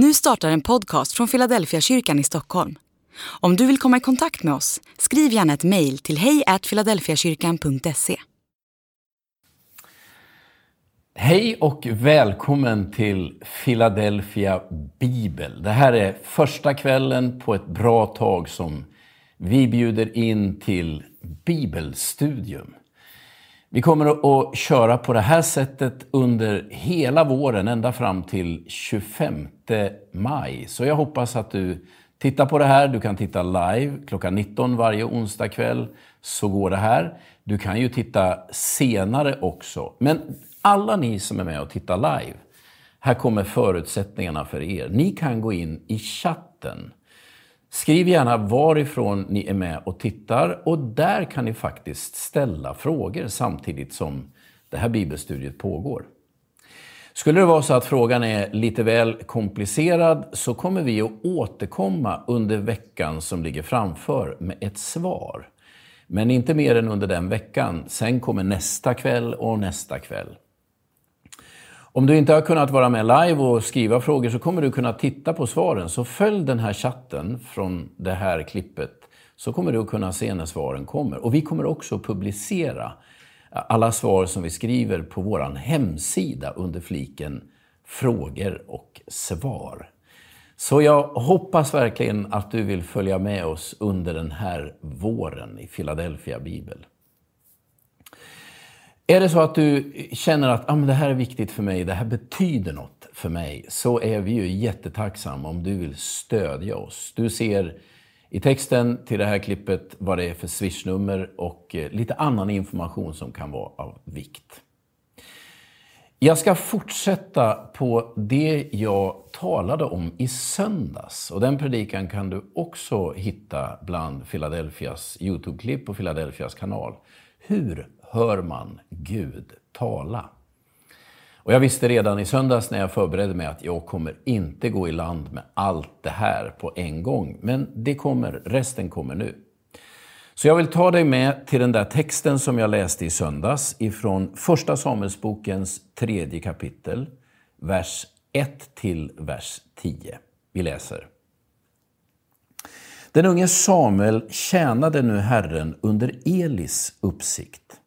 Nu startar en podcast från Philadelphia kyrkan i Stockholm. Om du vill komma i kontakt med oss, skriv gärna ett mejl till hejfiladelfiakyrkan.se. Hej och välkommen till Philadelphia Bibel. Det här är första kvällen på ett bra tag som vi bjuder in till bibelstudium. Vi kommer att köra på det här sättet under hela våren, ända fram till 25 maj. Så jag hoppas att du tittar på det här. Du kan titta live klockan 19 varje onsdag kväll. Så går det här. Du kan ju titta senare också. Men alla ni som är med och tittar live, här kommer förutsättningarna för er. Ni kan gå in i chatten Skriv gärna varifrån ni är med och tittar och där kan ni faktiskt ställa frågor samtidigt som det här bibelstudiet pågår. Skulle det vara så att frågan är lite väl komplicerad så kommer vi att återkomma under veckan som ligger framför med ett svar. Men inte mer än under den veckan. Sen kommer nästa kväll och nästa kväll. Om du inte har kunnat vara med live och skriva frågor så kommer du kunna titta på svaren. Så följ den här chatten från det här klippet så kommer du att kunna se när svaren kommer. Och vi kommer också publicera alla svar som vi skriver på vår hemsida under fliken frågor och svar. Så jag hoppas verkligen att du vill följa med oss under den här våren i Philadelphia Bibel. Är det så att du känner att ah, men det här är viktigt för mig, det här betyder något för mig, så är vi ju jättetacksamma om du vill stödja oss. Du ser i texten till det här klippet vad det är för swishnummer och eh, lite annan information som kan vara av vikt. Jag ska fortsätta på det jag talade om i söndags. Och den predikan kan du också hitta bland Philadelphias Youtube-klipp och Philadelphias kanal. Hur hör man Gud tala. Och jag visste redan i söndags när jag förberedde mig att jag kommer inte gå i land med allt det här på en gång. Men det kommer, resten kommer nu. Så jag vill ta dig med till den där texten som jag läste i söndags ifrån Första Samuelsbokens tredje kapitel, vers 1 till vers 10. Vi läser. Den unge Samuel tjänade nu Herren under Elis uppsikt.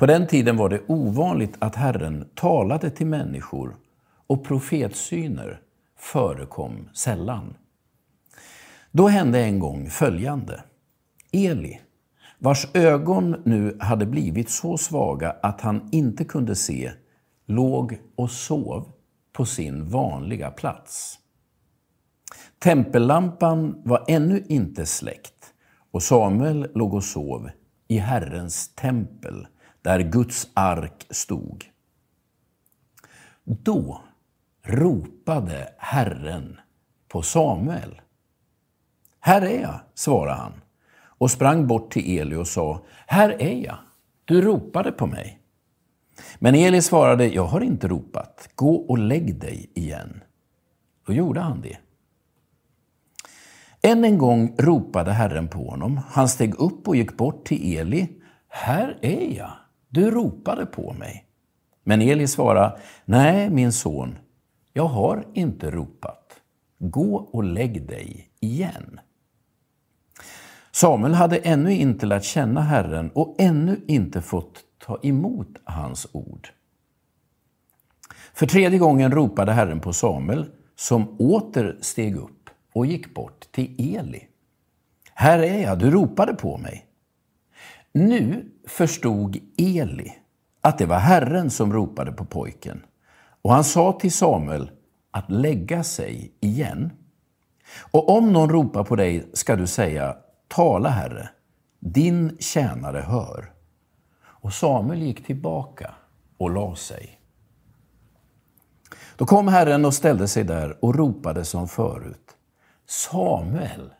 På den tiden var det ovanligt att Herren talade till människor och profetsyner förekom sällan. Då hände en gång följande. Eli, vars ögon nu hade blivit så svaga att han inte kunde se, låg och sov på sin vanliga plats. Tempellampan var ännu inte släckt och Samuel låg och sov i Herrens tempel där Guds ark stod. Då ropade Herren på Samuel. Här är jag, svarade han och sprang bort till Eli och sa, här är jag, du ropade på mig. Men Eli svarade, jag har inte ropat, gå och lägg dig igen. Då gjorde han det. Än en gång ropade Herren på honom. Han steg upp och gick bort till Eli. Här är jag, du ropade på mig. Men Eli svarade, nej min son, jag har inte ropat. Gå och lägg dig igen. Samuel hade ännu inte lärt känna Herren och ännu inte fått ta emot hans ord. För tredje gången ropade Herren på Samuel, som åter steg upp och gick bort till Eli. Här är jag, du ropade på mig. Nu förstod Eli att det var Herren som ropade på pojken. Och han sa till Samuel att lägga sig igen. Och om någon ropar på dig ska du säga, tala Herre, din tjänare hör. Och Samuel gick tillbaka och la sig. Då kom Herren och ställde sig där och ropade som förut. Samuel,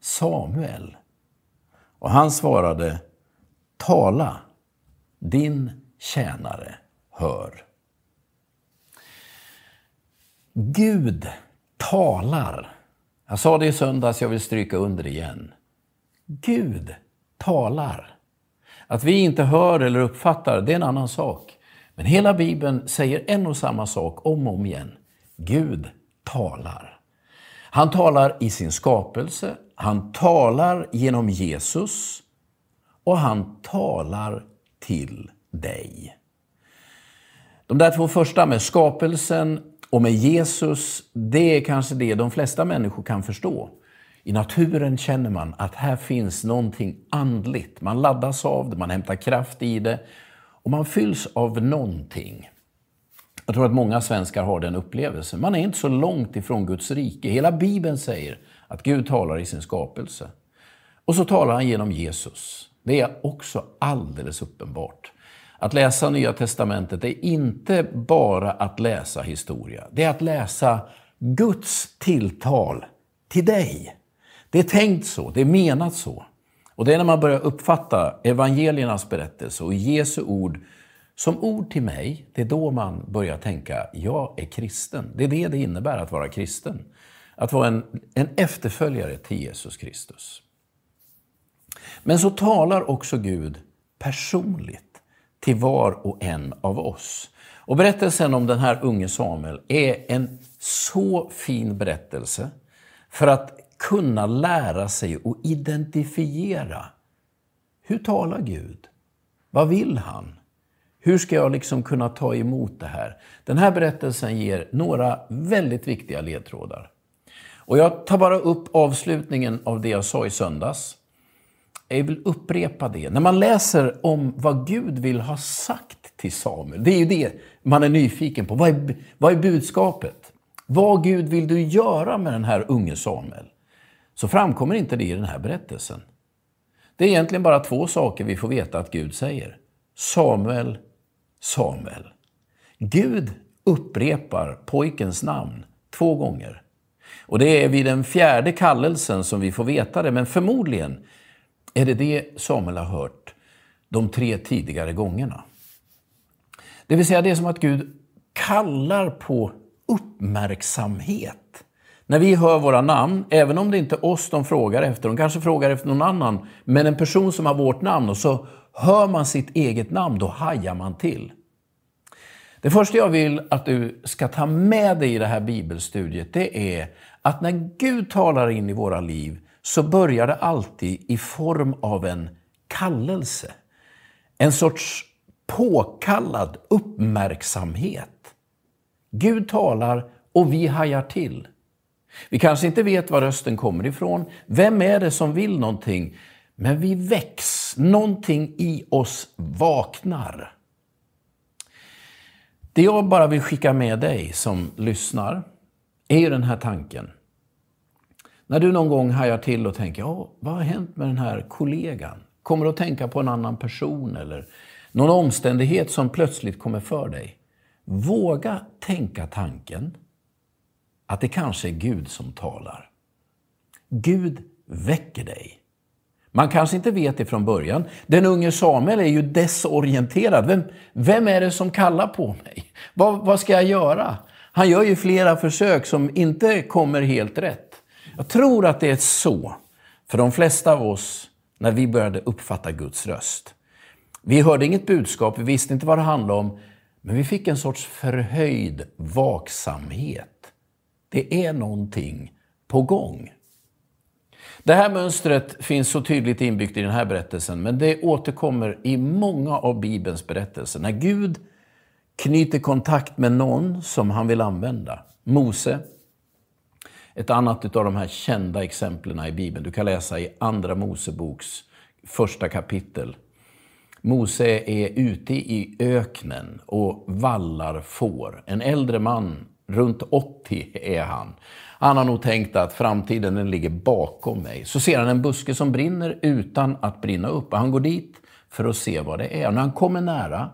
Samuel. Och han svarade, Tala, din tjänare hör. Gud talar. Jag sa det i söndags, jag vill stryka under igen. Gud talar. Att vi inte hör eller uppfattar, det är en annan sak. Men hela Bibeln säger en och samma sak om och om igen. Gud talar. Han talar i sin skapelse, han talar genom Jesus och han talar till dig. De där två första med skapelsen och med Jesus, det är kanske det de flesta människor kan förstå. I naturen känner man att här finns någonting andligt. Man laddas av det, man hämtar kraft i det och man fylls av någonting. Jag tror att många svenskar har den upplevelsen. Man är inte så långt ifrån Guds rike. Hela Bibeln säger att Gud talar i sin skapelse. Och så talar han genom Jesus. Det är också alldeles uppenbart. Att läsa Nya Testamentet är inte bara att läsa historia. Det är att läsa Guds tilltal till dig. Det är tänkt så, det är menat så. Och det är när man börjar uppfatta evangeliernas berättelse och Jesu ord som ord till mig, det är då man börjar tänka, jag är kristen. Det är det det innebär att vara kristen. Att vara en, en efterföljare till Jesus Kristus. Men så talar också Gud personligt till var och en av oss. Och berättelsen om den här unge Samuel är en så fin berättelse för att kunna lära sig och identifiera. Hur talar Gud? Vad vill han? Hur ska jag liksom kunna ta emot det här? Den här berättelsen ger några väldigt viktiga ledtrådar. Och jag tar bara upp avslutningen av det jag sa i söndags. Jag vill upprepa det. När man läser om vad Gud vill ha sagt till Samuel, det är ju det man är nyfiken på. Vad är, vad är budskapet? Vad Gud vill du göra med den här unge Samuel? Så framkommer inte det i den här berättelsen. Det är egentligen bara två saker vi får veta att Gud säger. Samuel, Samuel. Gud upprepar pojkens namn två gånger. Och det är vid den fjärde kallelsen som vi får veta det, men förmodligen är det det Samuel har hört de tre tidigare gångerna. Det vill säga, det är som att Gud kallar på uppmärksamhet. När vi hör våra namn, även om det inte är oss de frågar efter, de kanske frågar efter någon annan, men en person som har vårt namn och så hör man sitt eget namn, då hajar man till. Det första jag vill att du ska ta med dig i det här bibelstudiet, det är att när Gud talar in i våra liv så börjar det alltid i form av en kallelse. En sorts påkallad uppmärksamhet. Gud talar och vi hajar till. Vi kanske inte vet var rösten kommer ifrån. Vem är det som vill någonting? Men vi väcks. Någonting i oss vaknar. Det jag bara vill skicka med dig som lyssnar är ju den här tanken. När du någon gång hajar till och tänker, ja, vad har hänt med den här kollegan? Kommer du att tänka på en annan person eller någon omständighet som plötsligt kommer för dig. Våga tänka tanken att det kanske är Gud som talar. Gud väcker dig. Man kanske inte vet det från början. Den unge Samuel är ju desorienterad. Vem, vem är det som kallar på mig? Vad, vad ska jag göra? Han gör ju flera försök som inte kommer helt rätt. Jag tror att det är så för de flesta av oss när vi började uppfatta Guds röst. Vi hörde inget budskap, vi visste inte vad det handlade om, men vi fick en sorts förhöjd vaksamhet. Det är någonting på gång. Det här mönstret finns så tydligt inbyggt i den här berättelsen, men det återkommer i många av Bibelns berättelser. När Gud knyter kontakt med någon som han vill använda. Mose, ett annat av de här kända exemplen i Bibeln. Du kan läsa i Andra Moseboks första kapitel. Mose är ute i öknen och vallar får. En äldre man Runt 80 är han. Han har nog tänkt att framtiden den ligger bakom mig. Så ser han en buske som brinner utan att brinna upp. Och han går dit för att se vad det är. Och när han kommer nära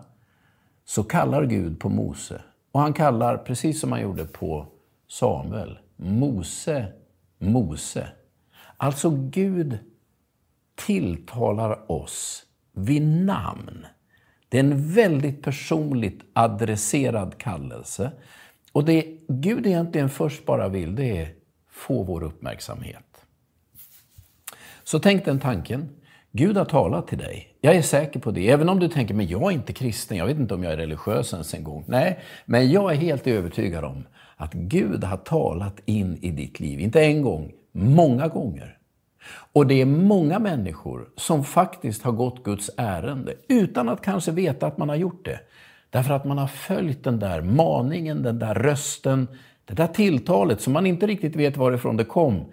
så kallar Gud på Mose. Och han kallar, precis som han gjorde på Samuel, Mose, Mose. Alltså Gud tilltalar oss vid namn. Det är en väldigt personligt adresserad kallelse. Och det Gud egentligen först bara vill, det är få vår uppmärksamhet. Så tänk den tanken. Gud har talat till dig. Jag är säker på det. Även om du tänker, men jag är inte kristen, jag vet inte om jag är religiös ens en gång. Nej, men jag är helt övertygad om att Gud har talat in i ditt liv. Inte en gång, många gånger. Och det är många människor som faktiskt har gått Guds ärende utan att kanske veta att man har gjort det. Därför att man har följt den där maningen, den där rösten, det där tilltalet som man inte riktigt vet varifrån det kom.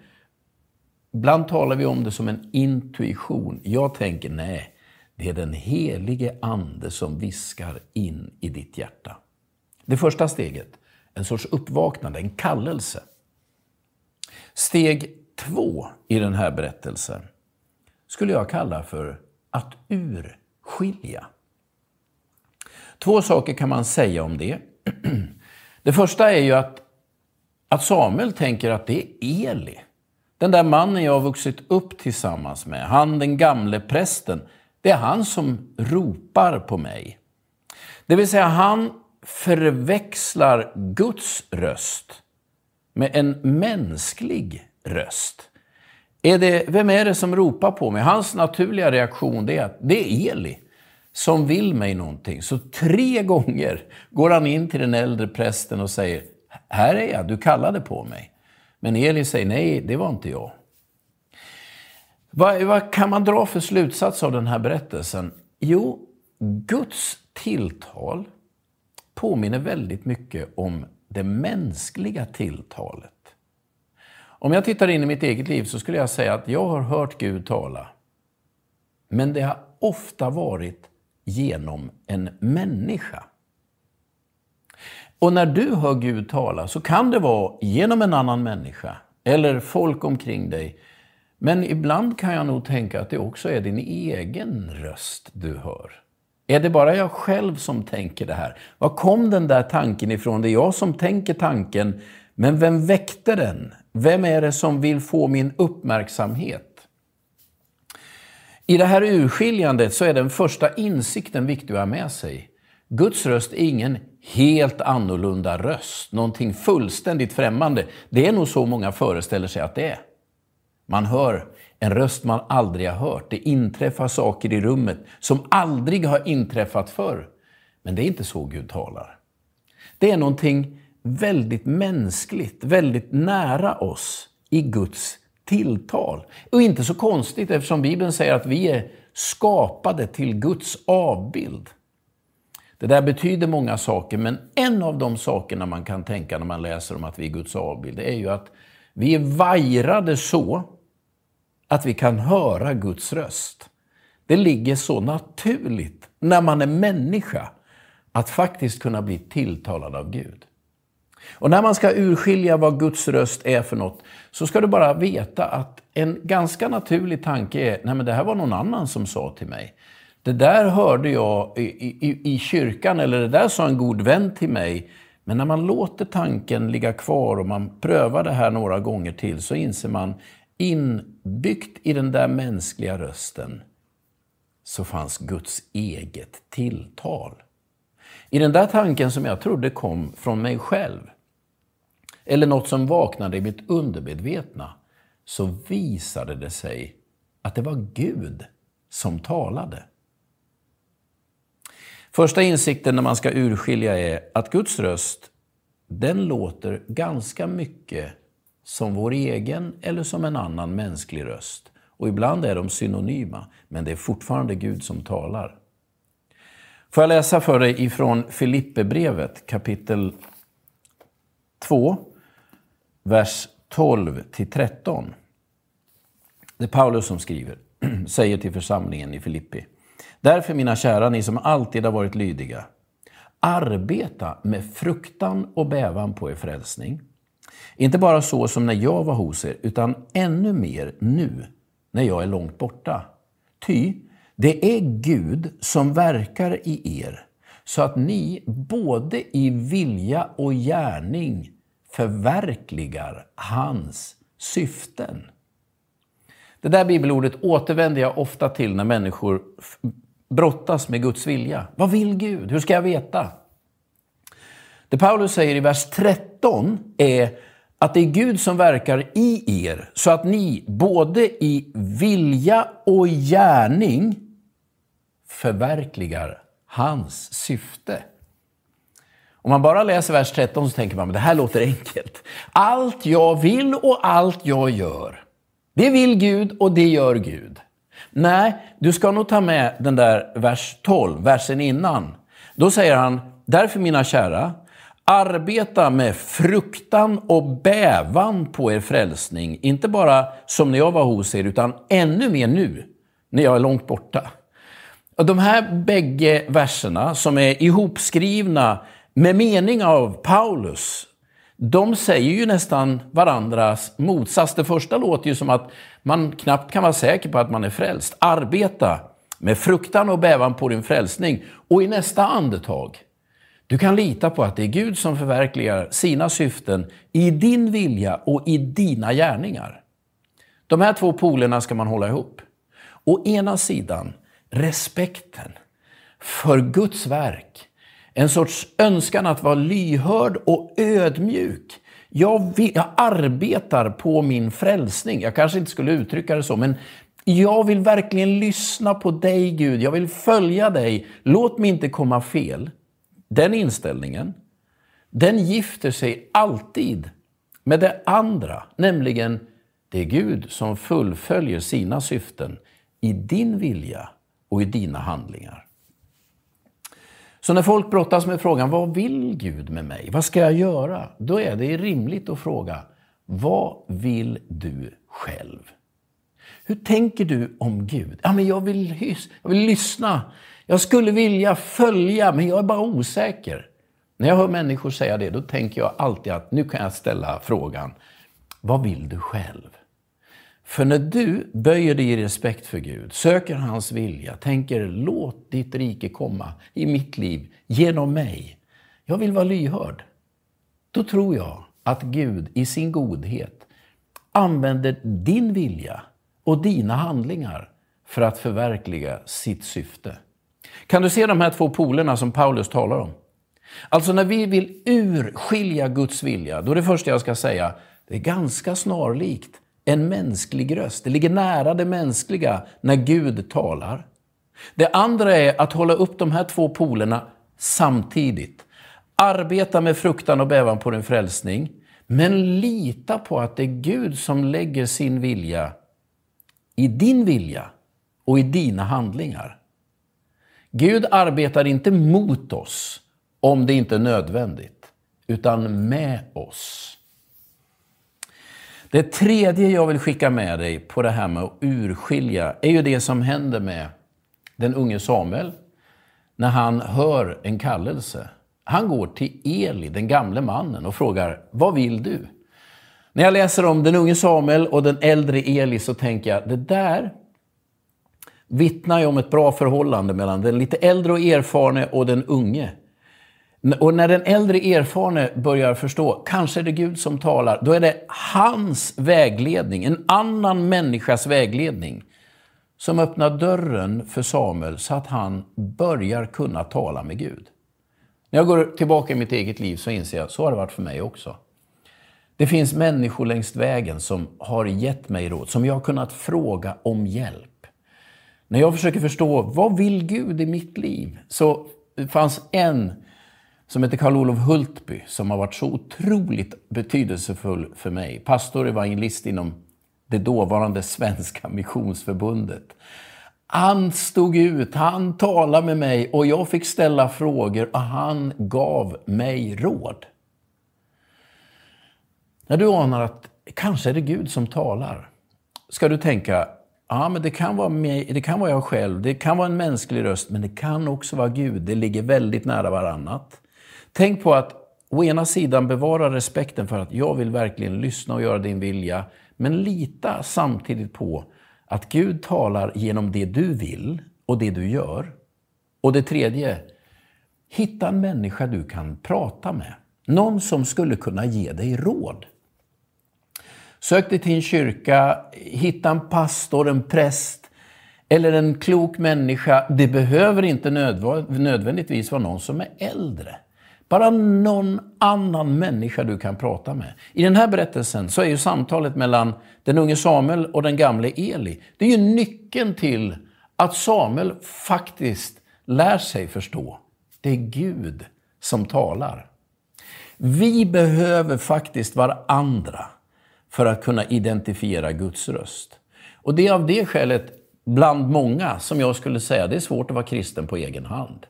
Ibland talar vi om det som en intuition. Jag tänker nej, det är den helige Ande som viskar in i ditt hjärta. Det första steget, en sorts uppvaknande, en kallelse. Steg två i den här berättelsen skulle jag kalla för att urskilja. Två saker kan man säga om det. Det första är ju att, att Samuel tänker att det är Eli. Den där mannen jag har vuxit upp tillsammans med, han den gamle prästen, det är han som ropar på mig. Det vill säga, han förväxlar Guds röst med en mänsklig röst. Är det, vem är det som ropar på mig? Hans naturliga reaktion är att det är Eli som vill mig någonting. Så tre gånger går han in till den äldre prästen och säger, här är jag, du kallade på mig. Men Eli säger, nej, det var inte jag. Vad, vad kan man dra för slutsats av den här berättelsen? Jo, Guds tilltal påminner väldigt mycket om det mänskliga tilltalet. Om jag tittar in i mitt eget liv så skulle jag säga att jag har hört Gud tala. Men det har ofta varit genom en människa. Och när du hör Gud tala så kan det vara genom en annan människa eller folk omkring dig. Men ibland kan jag nog tänka att det också är din egen röst du hör. Är det bara jag själv som tänker det här? Var kom den där tanken ifrån? Det är jag som tänker tanken, men vem väckte den? Vem är det som vill få min uppmärksamhet? I det här urskiljandet så är den första insikten viktig att ha med sig. Guds röst är ingen helt annorlunda röst, någonting fullständigt främmande. Det är nog så många föreställer sig att det är. Man hör en röst man aldrig har hört. Det inträffar saker i rummet som aldrig har inträffat förr. Men det är inte så Gud talar. Det är någonting väldigt mänskligt, väldigt nära oss i Guds tilltal. Och inte så konstigt eftersom Bibeln säger att vi är skapade till Guds avbild. Det där betyder många saker, men en av de sakerna man kan tänka när man läser om att vi är Guds avbild, det är ju att vi är vajrade så att vi kan höra Guds röst. Det ligger så naturligt när man är människa att faktiskt kunna bli tilltalad av Gud. Och när man ska urskilja vad Guds röst är för något så ska du bara veta att en ganska naturlig tanke är, nej men det här var någon annan som sa till mig. Det där hörde jag i, i, i kyrkan eller det där sa en god vän till mig. Men när man låter tanken ligga kvar och man prövar det här några gånger till så inser man inbyggt i den där mänskliga rösten så fanns Guds eget tilltal. I den där tanken som jag trodde kom från mig själv eller något som vaknade i mitt undermedvetna, så visade det sig att det var Gud som talade. Första insikten när man ska urskilja är att Guds röst, den låter ganska mycket som vår egen eller som en annan mänsklig röst. Och ibland är de synonyma, men det är fortfarande Gud som talar. Får jag läsa för dig ifrån Filipperbrevet kapitel 2, vers 12 till 13. Det är Paulus som skriver, säger till församlingen i Filippi. Därför mina kära, ni som alltid har varit lydiga, arbeta med fruktan och bävan på er frälsning. Inte bara så som när jag var hos er, utan ännu mer nu, när jag är långt borta. Ty, det är Gud som verkar i er, så att ni både i vilja och gärning förverkligar hans syften. Det där bibelordet återvänder jag ofta till när människor brottas med Guds vilja. Vad vill Gud? Hur ska jag veta? Det Paulus säger i vers 13 är att det är Gud som verkar i er så att ni både i vilja och gärning förverkligar hans syfte. Om man bara läser vers 13 så tänker man, men det här låter enkelt. Allt jag vill och allt jag gör, det vill Gud och det gör Gud. Nej, du ska nog ta med den där vers 12, versen innan. Då säger han, därför mina kära, arbeta med fruktan och bävan på er frälsning. Inte bara som när jag var hos er, utan ännu mer nu, när jag är långt borta. Och de här bägge verserna, som är ihopskrivna med mening av Paulus, de säger ju nästan varandras motsats. Det första låter ju som att man knappt kan vara säker på att man är frälst. Arbeta med fruktan och bävan på din frälsning. Och i nästa andetag, du kan lita på att det är Gud som förverkligar sina syften i din vilja och i dina gärningar. De här två polerna ska man hålla ihop. Å ena sidan respekten för Guds verk, en sorts önskan att vara lyhörd och ödmjuk. Jag, vill, jag, arbetar på min frälsning. Jag kanske inte skulle uttrycka det så, men jag vill verkligen lyssna på dig Gud. Jag vill följa dig. Låt mig inte komma fel. Den inställningen, den gifter sig alltid med det andra, nämligen det är Gud som fullföljer sina syften i din vilja och i dina handlingar. Så när folk brottas med frågan, vad vill Gud med mig? Vad ska jag göra? Då är det rimligt att fråga, vad vill du själv? Hur tänker du om Gud? Ja, men jag, vill, jag vill lyssna. Jag skulle vilja följa, men jag är bara osäker. När jag hör människor säga det, då tänker jag alltid att nu kan jag ställa frågan, vad vill du själv? För när du böjer dig i respekt för Gud, söker hans vilja, tänker låt ditt rike komma i mitt liv genom mig. Jag vill vara lyhörd. Då tror jag att Gud i sin godhet använder din vilja och dina handlingar för att förverkliga sitt syfte. Kan du se de här två polerna som Paulus talar om? Alltså när vi vill urskilja Guds vilja, då är det första jag ska säga, det är ganska snarlikt en mänsklig röst. Det ligger nära det mänskliga när Gud talar. Det andra är att hålla upp de här två polerna samtidigt. Arbeta med fruktan och bävan på din frälsning, men lita på att det är Gud som lägger sin vilja i din vilja och i dina handlingar. Gud arbetar inte mot oss om det inte är nödvändigt, utan med oss. Det tredje jag vill skicka med dig på det här med att urskilja är ju det som händer med den unge Samuel när han hör en kallelse. Han går till Eli, den gamle mannen, och frågar Vad vill du? När jag läser om den unge Samuel och den äldre Eli så tänker jag, det där vittnar ju om ett bra förhållande mellan den lite äldre och erfarne och den unge. Och när den äldre erfarne börjar förstå, kanske är det Gud som talar, då är det hans vägledning, en annan människas vägledning, som öppnar dörren för Samuel så att han börjar kunna tala med Gud. När jag går tillbaka i mitt eget liv så inser jag, så har det varit för mig också. Det finns människor längs vägen som har gett mig råd, som jag har kunnat fråga om hjälp. När jag försöker förstå, vad vill Gud i mitt liv? Så fanns en som heter Karl-Olof Hultby som har varit så otroligt betydelsefull för mig. Pastor och evangelist inom det dåvarande Svenska Missionsförbundet. Han stod ut, han talade med mig och jag fick ställa frågor och han gav mig råd. När du anar att kanske är det Gud som talar, ska du tänka, ja men det kan, vara mig, det kan vara jag själv, det kan vara en mänsklig röst, men det kan också vara Gud. Det ligger väldigt nära varannat. Tänk på att å ena sidan bevara respekten för att jag vill verkligen lyssna och göra din vilja, men lita samtidigt på att Gud talar genom det du vill och det du gör. Och det tredje, hitta en människa du kan prata med. Någon som skulle kunna ge dig råd. Sök dig till en kyrka, hitta en pastor, en präst eller en klok människa. Det behöver inte nödvändigtvis vara någon som är äldre. Bara någon annan människa du kan prata med. I den här berättelsen så är ju samtalet mellan den unge Samuel och den gamle Eli, det är ju nyckeln till att Samuel faktiskt lär sig förstå. Det är Gud som talar. Vi behöver faktiskt varandra för att kunna identifiera Guds röst. Och det är av det skälet, bland många, som jag skulle säga det är svårt att vara kristen på egen hand.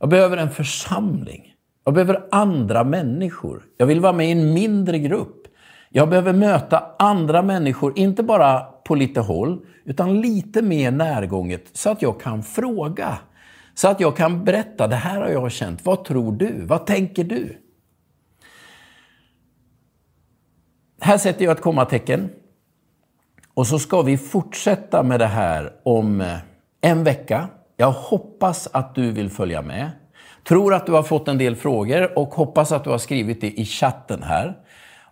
Jag behöver en församling. Jag behöver andra människor. Jag vill vara med i en mindre grupp. Jag behöver möta andra människor, inte bara på lite håll, utan lite mer närgånget så att jag kan fråga. Så att jag kan berätta, det här har jag känt. Vad tror du? Vad tänker du? Här sätter jag ett kommatecken. Och så ska vi fortsätta med det här om eh, en vecka. Jag hoppas att du vill följa med. Tror att du har fått en del frågor och hoppas att du har skrivit det i chatten här.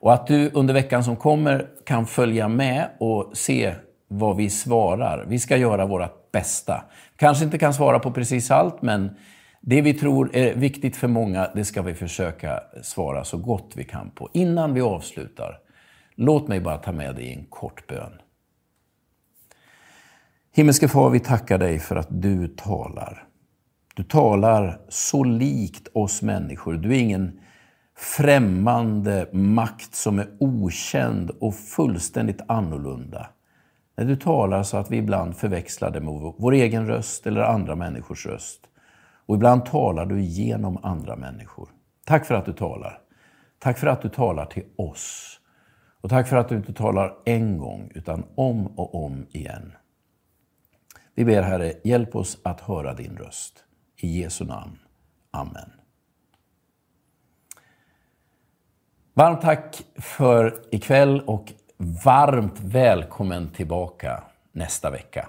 Och att du under veckan som kommer kan följa med och se vad vi svarar. Vi ska göra vårt bästa. Kanske inte kan svara på precis allt, men det vi tror är viktigt för många, det ska vi försöka svara så gott vi kan på. Innan vi avslutar, låt mig bara ta med dig i en kort bön. Himmelske Far, vi tackar dig för att du talar. Du talar så likt oss människor. Du är ingen främmande makt som är okänd och fullständigt annorlunda. När du talar så att vi ibland förväxlar det med vår egen röst eller andra människors röst. Och ibland talar du genom andra människor. Tack för att du talar. Tack för att du talar till oss. Och tack för att du inte talar en gång, utan om och om igen. Vi ber Herre, hjälp oss att höra din röst. I Jesu namn. Amen. Varmt tack för ikväll och varmt välkommen tillbaka nästa vecka.